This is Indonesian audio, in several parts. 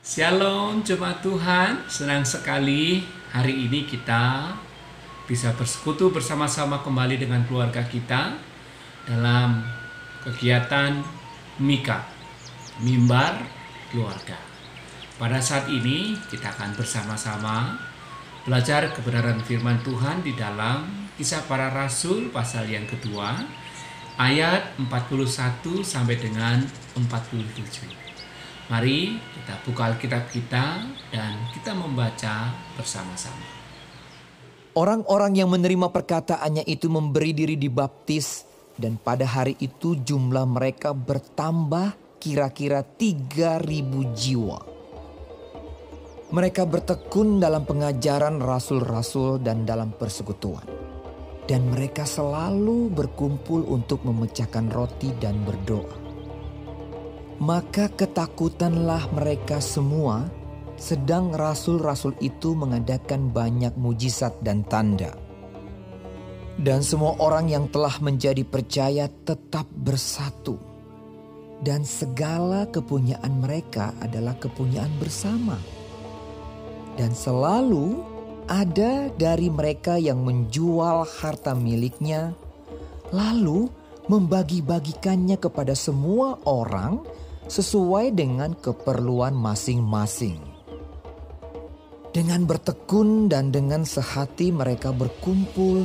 Shalom jemaat Tuhan, senang sekali hari ini kita bisa bersekutu bersama-sama kembali dengan keluarga kita dalam kegiatan Mika, Mimbar Keluarga. Pada saat ini kita akan bersama-sama belajar kebenaran firman Tuhan di dalam Kisah Para Rasul pasal yang kedua ayat 41 sampai dengan 47. Mari kita buka Alkitab kita dan kita membaca bersama-sama. Orang-orang yang menerima perkataannya itu memberi diri dibaptis dan pada hari itu jumlah mereka bertambah kira-kira 3000 jiwa. Mereka bertekun dalam pengajaran rasul-rasul dan dalam persekutuan. Dan mereka selalu berkumpul untuk memecahkan roti dan berdoa. Maka ketakutanlah mereka semua, sedang rasul-rasul itu mengadakan banyak mujizat dan tanda. Dan semua orang yang telah menjadi percaya tetap bersatu. Dan segala kepunyaan mereka adalah kepunyaan bersama. Dan selalu ada dari mereka yang menjual harta miliknya, lalu membagi-bagikannya kepada semua orang sesuai dengan keperluan masing-masing. Dengan bertekun dan dengan sehati mereka berkumpul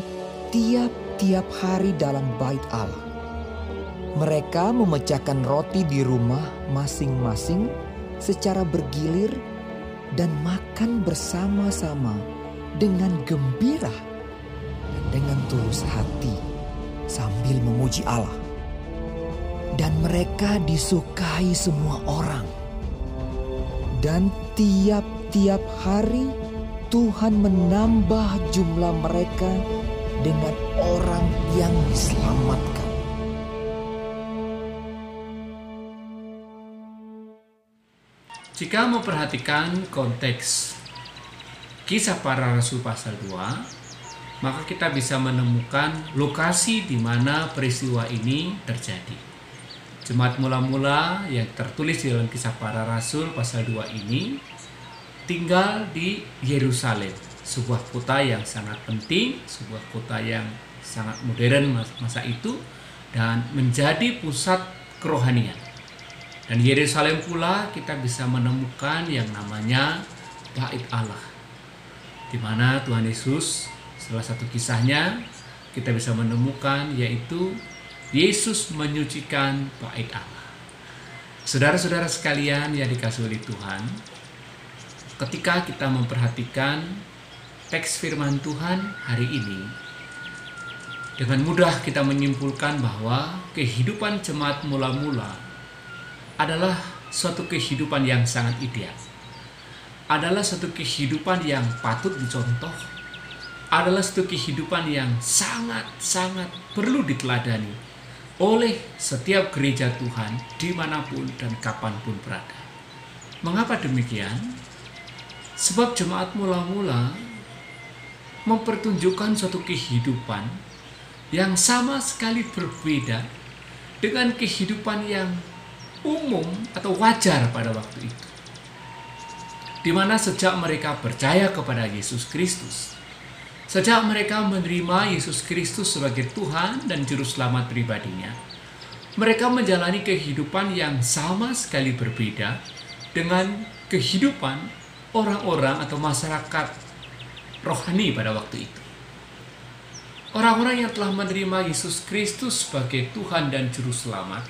tiap-tiap hari dalam bait Allah. Mereka memecahkan roti di rumah masing-masing secara bergilir dan makan bersama-sama dengan gembira dan dengan tulus hati sambil memuji Allah dan mereka disukai semua orang. Dan tiap-tiap hari Tuhan menambah jumlah mereka dengan orang yang diselamatkan. Jika memperhatikan konteks kisah para rasul pasal 2, maka kita bisa menemukan lokasi di mana peristiwa ini terjadi. Jemaat mula-mula yang tertulis di dalam kisah para rasul pasal 2 ini tinggal di Yerusalem, sebuah kota yang sangat penting, sebuah kota yang sangat modern masa itu dan menjadi pusat kerohanian. Dan Yerusalem pula kita bisa menemukan yang namanya Bait Allah. Di mana Tuhan Yesus salah satu kisahnya kita bisa menemukan yaitu Yesus menyucikan bait Allah. Saudara-saudara sekalian yang dikasih oleh Tuhan, ketika kita memperhatikan teks firman Tuhan hari ini, dengan mudah kita menyimpulkan bahwa kehidupan jemaat mula-mula adalah suatu kehidupan yang sangat ideal. Adalah suatu kehidupan yang patut dicontoh. Adalah suatu kehidupan yang sangat-sangat perlu diteladani oleh setiap gereja Tuhan di mana pun dan kapan pun berada. Mengapa demikian? Sebab jemaat mula-mula mempertunjukkan suatu kehidupan yang sama sekali berbeda dengan kehidupan yang umum atau wajar pada waktu itu. Di mana sejak mereka percaya kepada Yesus Kristus, Sejak mereka menerima Yesus Kristus sebagai Tuhan dan Juru Selamat pribadinya, mereka menjalani kehidupan yang sama sekali berbeda dengan kehidupan orang-orang atau masyarakat rohani pada waktu itu. Orang-orang yang telah menerima Yesus Kristus sebagai Tuhan dan Juru Selamat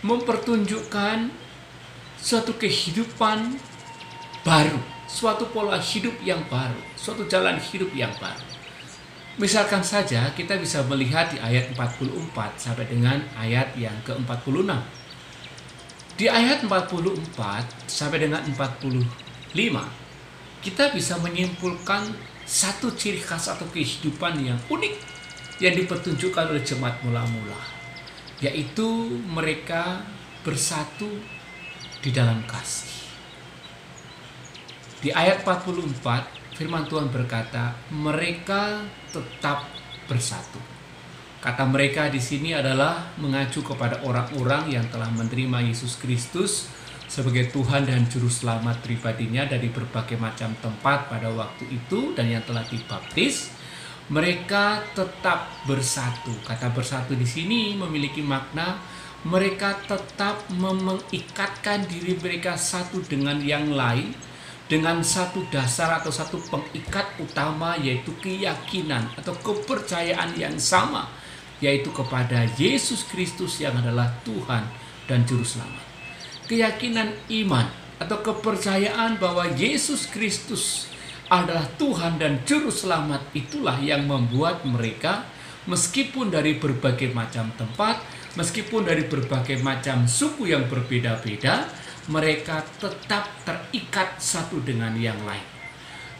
mempertunjukkan suatu kehidupan baru suatu pola hidup yang baru, suatu jalan hidup yang baru. Misalkan saja kita bisa melihat di ayat 44 sampai dengan ayat yang ke-46. Di ayat 44 sampai dengan 45, kita bisa menyimpulkan satu ciri khas atau kehidupan yang unik yang dipertunjukkan oleh jemaat mula-mula, yaitu mereka bersatu di dalam kasih. Di ayat 44 firman Tuhan berkata, mereka tetap bersatu. Kata mereka di sini adalah mengacu kepada orang-orang yang telah menerima Yesus Kristus sebagai Tuhan dan Juru Selamat pribadinya dari berbagai macam tempat pada waktu itu dan yang telah dibaptis, mereka tetap bersatu. Kata bersatu di sini memiliki makna mereka tetap mengikatkan diri mereka satu dengan yang lain dengan satu dasar atau satu pengikat utama yaitu keyakinan atau kepercayaan yang sama yaitu kepada Yesus Kristus yang adalah Tuhan dan juru selamat. Keyakinan iman atau kepercayaan bahwa Yesus Kristus adalah Tuhan dan juru selamat itulah yang membuat mereka meskipun dari berbagai macam tempat, meskipun dari berbagai macam suku yang berbeda-beda, mereka tetap terikat satu dengan yang lain.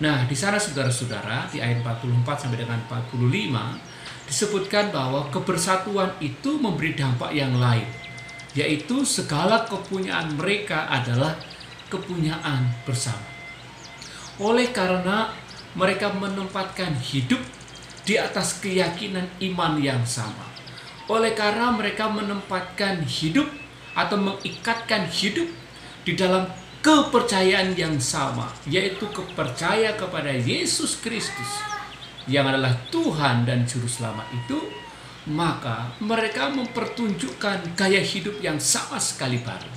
Nah, di sana saudara-saudara, di ayat 44 sampai dengan 45 disebutkan bahwa kebersatuan itu memberi dampak yang lain, yaitu segala kepunyaan mereka adalah kepunyaan bersama. Oleh karena mereka menempatkan hidup di atas keyakinan iman yang sama. Oleh karena mereka menempatkan hidup atau mengikatkan hidup di dalam kepercayaan yang sama, yaitu kepercaya kepada Yesus Kristus yang adalah Tuhan dan Juru Selamat itu, maka mereka mempertunjukkan gaya hidup yang sama sekali baru.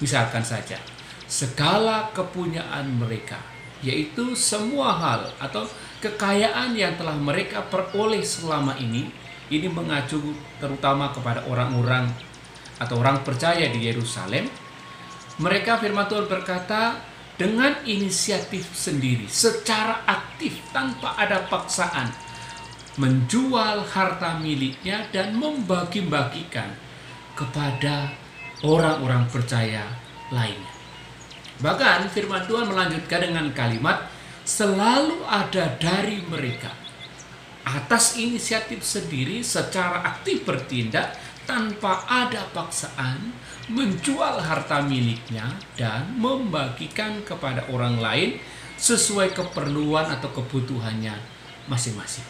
Misalkan saja, segala kepunyaan mereka, yaitu semua hal atau kekayaan yang telah mereka peroleh selama ini, ini mengacu terutama kepada orang-orang atau orang percaya di Yerusalem mereka firman Tuhan berkata dengan inisiatif sendiri, secara aktif tanpa ada paksaan, menjual harta miliknya dan membagi-bagikan kepada orang-orang percaya lainnya. Bahkan firman Tuhan melanjutkan dengan kalimat selalu ada dari mereka atas inisiatif sendiri secara aktif bertindak tanpa ada paksaan menjual harta miliknya dan membagikan kepada orang lain sesuai keperluan atau kebutuhannya masing-masing.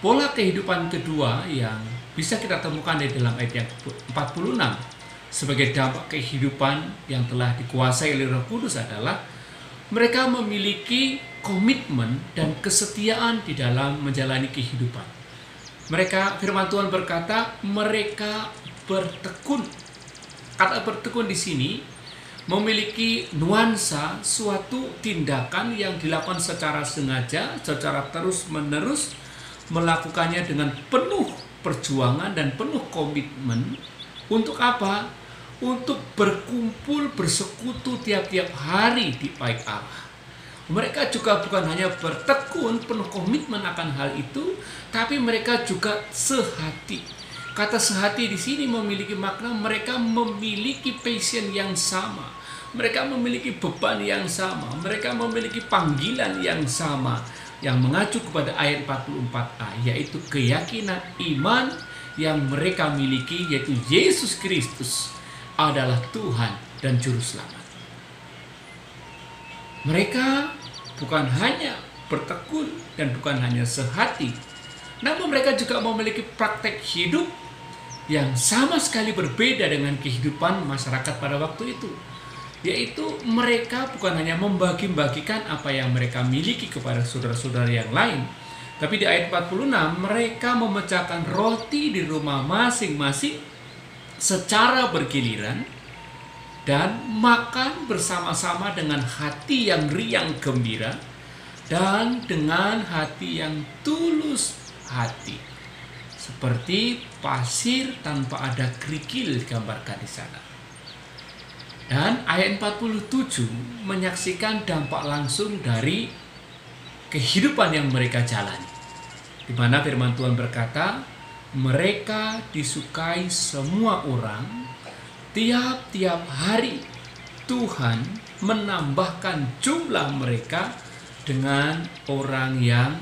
Pola kehidupan kedua yang bisa kita temukan di dalam ayat yang 46 sebagai dampak kehidupan yang telah dikuasai oleh Roh Kudus adalah mereka memiliki komitmen dan kesetiaan di dalam menjalani kehidupan mereka firman Tuhan berkata mereka bertekun. Kata bertekun di sini memiliki nuansa suatu tindakan yang dilakukan secara sengaja, secara terus-menerus melakukannya dengan penuh perjuangan dan penuh komitmen untuk apa? Untuk berkumpul bersekutu tiap-tiap hari di baik Allah. Mereka juga bukan hanya bertekun penuh komitmen akan hal itu, tapi mereka juga sehati. Kata sehati di sini memiliki makna mereka memiliki passion yang sama. Mereka memiliki beban yang sama, mereka memiliki panggilan yang sama yang mengacu kepada ayat 44a yaitu keyakinan iman yang mereka miliki yaitu Yesus Kristus adalah Tuhan dan juru selamat. Mereka bukan hanya bertekun dan bukan hanya sehati, namun mereka juga memiliki praktek hidup yang sama sekali berbeda dengan kehidupan masyarakat pada waktu itu. Yaitu mereka bukan hanya membagi-bagikan apa yang mereka miliki kepada saudara-saudara yang lain, tapi di ayat 46 mereka memecahkan roti di rumah masing-masing secara bergiliran dan makan bersama-sama dengan hati yang riang gembira dan dengan hati yang tulus hati. Seperti pasir tanpa ada kerikil digambarkan di sana. Dan ayat 47 menyaksikan dampak langsung dari kehidupan yang mereka jalani. Di mana firman Tuhan berkata, mereka disukai semua orang tiap-tiap hari Tuhan menambahkan jumlah mereka dengan orang yang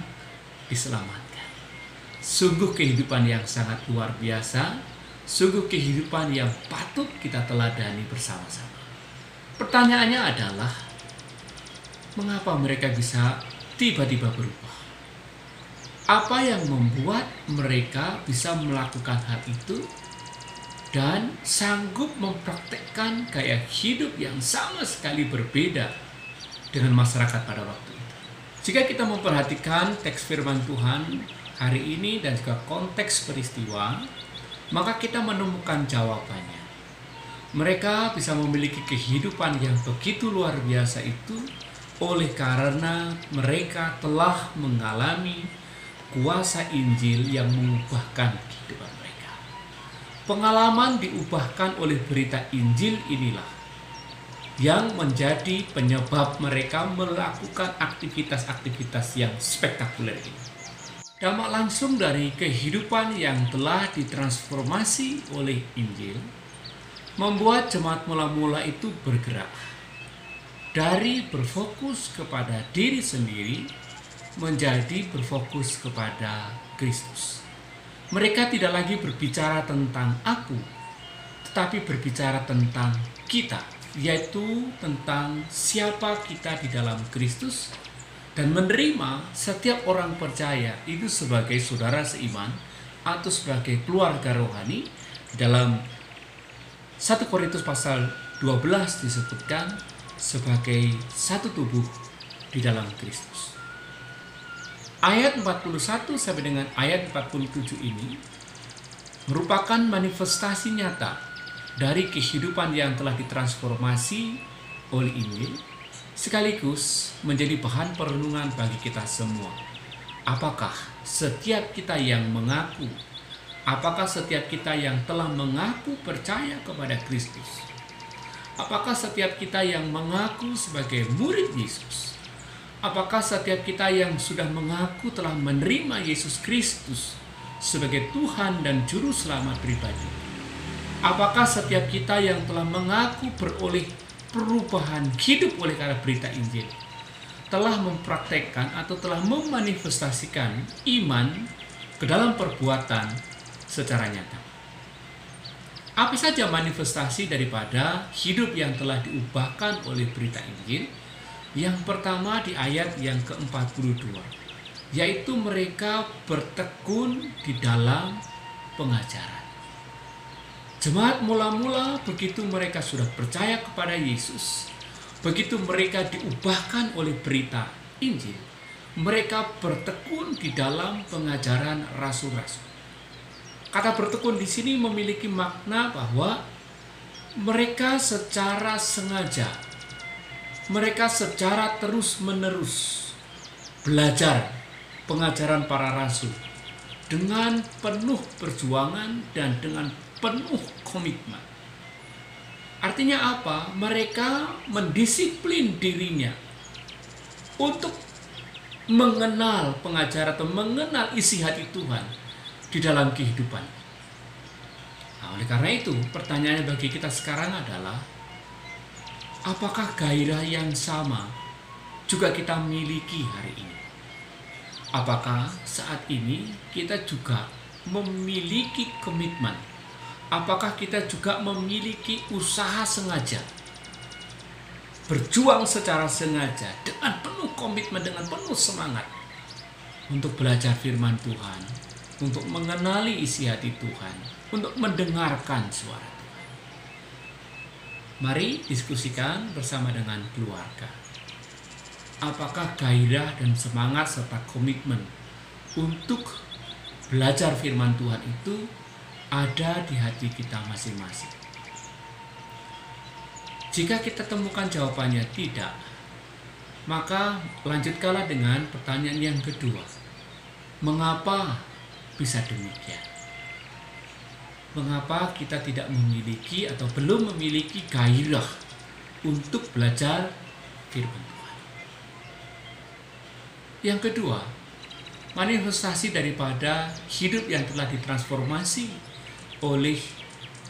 diselamatkan. Sungguh kehidupan yang sangat luar biasa, sungguh kehidupan yang patut kita teladani bersama-sama. Pertanyaannya adalah, mengapa mereka bisa tiba-tiba berubah? Apa yang membuat mereka bisa melakukan hal itu dan sanggup mempraktekkan gaya hidup yang sama sekali berbeda dengan masyarakat pada waktu itu. Jika kita memperhatikan teks firman Tuhan hari ini dan juga konteks peristiwa, maka kita menemukan jawabannya. Mereka bisa memiliki kehidupan yang begitu luar biasa itu oleh karena mereka telah mengalami kuasa Injil yang mengubahkan kehidupan. Pengalaman diubahkan oleh berita Injil inilah yang menjadi penyebab mereka melakukan aktivitas-aktivitas yang spektakuler ini. Dampak langsung dari kehidupan yang telah ditransformasi oleh Injil membuat jemaat mula-mula itu bergerak dari berfokus kepada diri sendiri menjadi berfokus kepada Kristus. Mereka tidak lagi berbicara tentang aku, tetapi berbicara tentang kita, yaitu tentang siapa kita di dalam Kristus dan menerima setiap orang percaya itu sebagai saudara seiman atau sebagai keluarga rohani dalam 1 Korintus pasal 12 disebutkan sebagai satu tubuh di dalam Kristus. Ayat 41 sampai dengan ayat 47 ini merupakan manifestasi nyata dari kehidupan yang telah ditransformasi oleh Injil sekaligus menjadi bahan perenungan bagi kita semua. Apakah setiap kita yang mengaku Apakah setiap kita yang telah mengaku percaya kepada Kristus? Apakah setiap kita yang mengaku sebagai murid Yesus? Apakah setiap kita yang sudah mengaku telah menerima Yesus Kristus sebagai Tuhan dan Juru Selamat pribadi? Apakah setiap kita yang telah mengaku beroleh perubahan hidup oleh karena berita Injil telah mempraktekkan atau telah memanifestasikan iman ke dalam perbuatan secara nyata. Apa saja manifestasi daripada hidup yang telah diubahkan oleh berita Injil? Yang pertama di ayat yang ke-42, yaitu mereka bertekun di dalam pengajaran. Jemaat mula-mula begitu mereka sudah percaya kepada Yesus, begitu mereka diubahkan oleh berita Injil, mereka bertekun di dalam pengajaran rasul-rasul. Kata bertekun di sini memiliki makna bahwa mereka secara sengaja, mereka secara terus-menerus belajar pengajaran para rasul dengan penuh perjuangan dan dengan penuh komitmen. Artinya apa? Mereka mendisiplin dirinya untuk mengenal pengajaran atau mengenal isi hati Tuhan di dalam kehidupan. Nah, oleh karena itu, pertanyaannya bagi kita sekarang adalah apakah gairah yang sama juga kita miliki hari ini? Apakah saat ini kita juga memiliki komitmen? Apakah kita juga memiliki usaha sengaja? Berjuang secara sengaja dengan penuh komitmen, dengan penuh semangat untuk belajar firman Tuhan, untuk mengenali isi hati Tuhan, untuk mendengarkan suara. Mari diskusikan bersama dengan keluarga. Apakah gairah dan semangat serta komitmen untuk belajar firman Tuhan itu ada di hati kita masing-masing? Jika kita temukan jawabannya tidak, maka lanjutkanlah dengan pertanyaan yang kedua. Mengapa bisa demikian. Mengapa kita tidak memiliki atau belum memiliki gairah untuk belajar firman Tuhan? Yang kedua, manifestasi daripada hidup yang telah ditransformasi oleh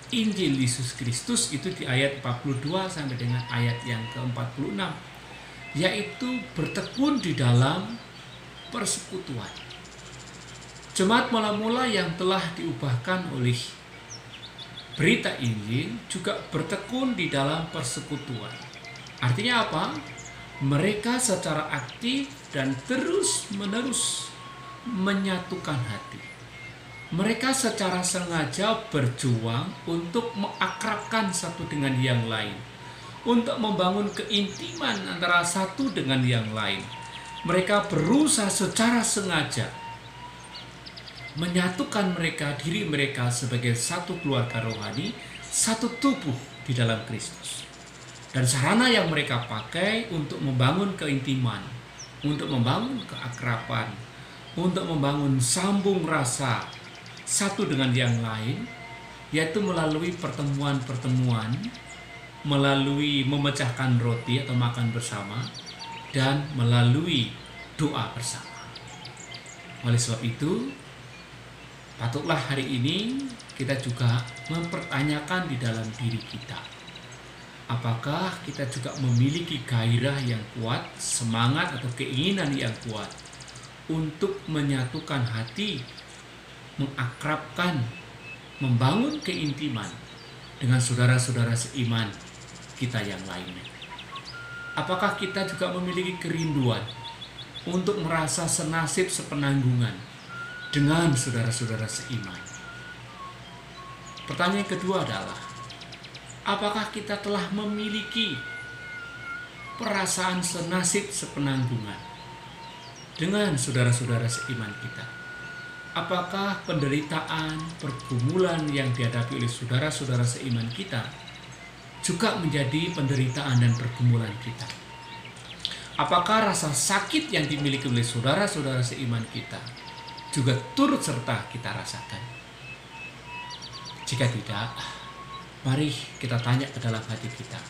Injil Yesus Kristus itu di ayat 42 sampai dengan ayat yang ke-46 yaitu bertekun di dalam persekutuan Jemaat mula-mula yang telah diubahkan oleh berita Injil juga bertekun di dalam persekutuan. Artinya apa? Mereka secara aktif dan terus-menerus menyatukan hati, mereka secara sengaja berjuang untuk mengakrabkan satu dengan yang lain, untuk membangun keintiman antara satu dengan yang lain. Mereka berusaha secara sengaja menyatukan mereka, diri mereka sebagai satu keluarga rohani, satu tubuh di dalam Kristus. Dan sarana yang mereka pakai untuk membangun keintiman, untuk membangun keakraban, untuk membangun sambung rasa satu dengan yang lain, yaitu melalui pertemuan-pertemuan, melalui memecahkan roti atau makan bersama, dan melalui doa bersama. Oleh sebab itu, patutlah hari ini kita juga mempertanyakan di dalam diri kita. Apakah kita juga memiliki gairah yang kuat, semangat atau keinginan yang kuat untuk menyatukan hati mengakrabkan, membangun keintiman dengan saudara-saudara seiman kita yang lainnya. Apakah kita juga memiliki kerinduan untuk merasa senasib sepenanggungan dengan saudara-saudara seiman? Pertanyaan kedua adalah, apakah kita telah memiliki perasaan senasib sepenanggungan dengan saudara-saudara seiman kita? apakah penderitaan, pergumulan yang dihadapi oleh saudara-saudara seiman kita juga menjadi penderitaan dan pergumulan kita? Apakah rasa sakit yang dimiliki oleh saudara-saudara seiman kita juga turut serta kita rasakan? Jika tidak, mari kita tanya ke dalam hati kita.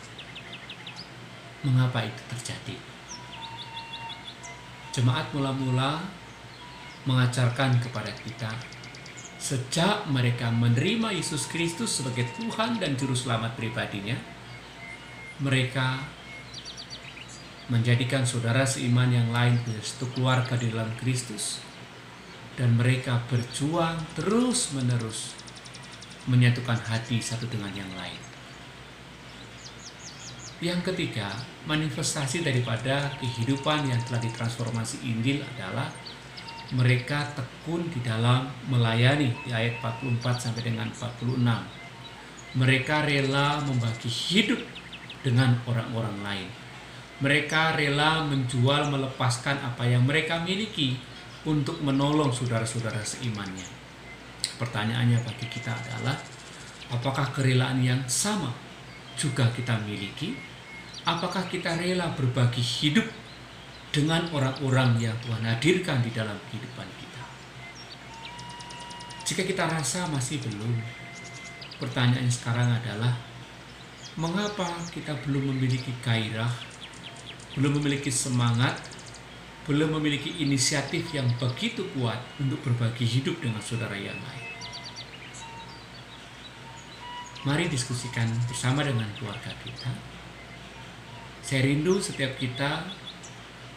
Mengapa itu terjadi? Jemaat mula-mula mengajarkan kepada kita sejak mereka menerima Yesus Kristus sebagai Tuhan dan Juru Selamat pribadinya, mereka menjadikan saudara seiman yang lain satu keluarga di dalam Kristus dan mereka berjuang terus-menerus menyatukan hati satu dengan yang lain. Yang ketiga, manifestasi daripada kehidupan yang telah ditransformasi Injil adalah mereka tekun di dalam melayani di ayat 44 sampai dengan 46. Mereka rela membagi hidup dengan orang-orang lain. Mereka rela menjual melepaskan apa yang mereka miliki untuk menolong saudara-saudara seimannya. Pertanyaannya bagi kita adalah apakah kerelaan yang sama juga kita miliki? Apakah kita rela berbagi hidup dengan orang-orang yang Tuhan hadirkan di dalam kehidupan kita. Jika kita rasa masih belum, pertanyaan sekarang adalah mengapa kita belum memiliki gairah, belum memiliki semangat, belum memiliki inisiatif yang begitu kuat untuk berbagi hidup dengan saudara yang lain. Mari diskusikan bersama dengan keluarga kita. Saya rindu setiap kita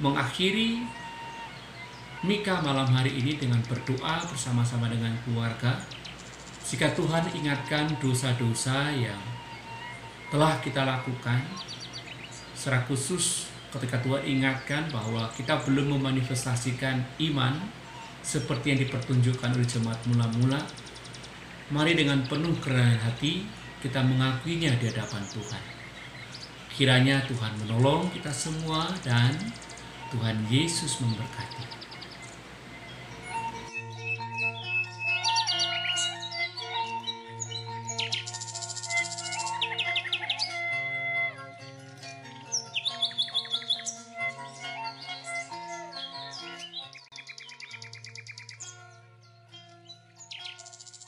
mengakhiri Mika malam hari ini dengan berdoa bersama-sama dengan keluarga. Jika Tuhan ingatkan dosa-dosa yang telah kita lakukan, secara khusus ketika Tuhan ingatkan bahwa kita belum memanifestasikan iman seperti yang dipertunjukkan oleh jemaat mula-mula, mari dengan penuh kerendahan hati kita mengakuinya di hadapan Tuhan. Kiranya Tuhan menolong kita semua dan Tuhan Yesus memberkati.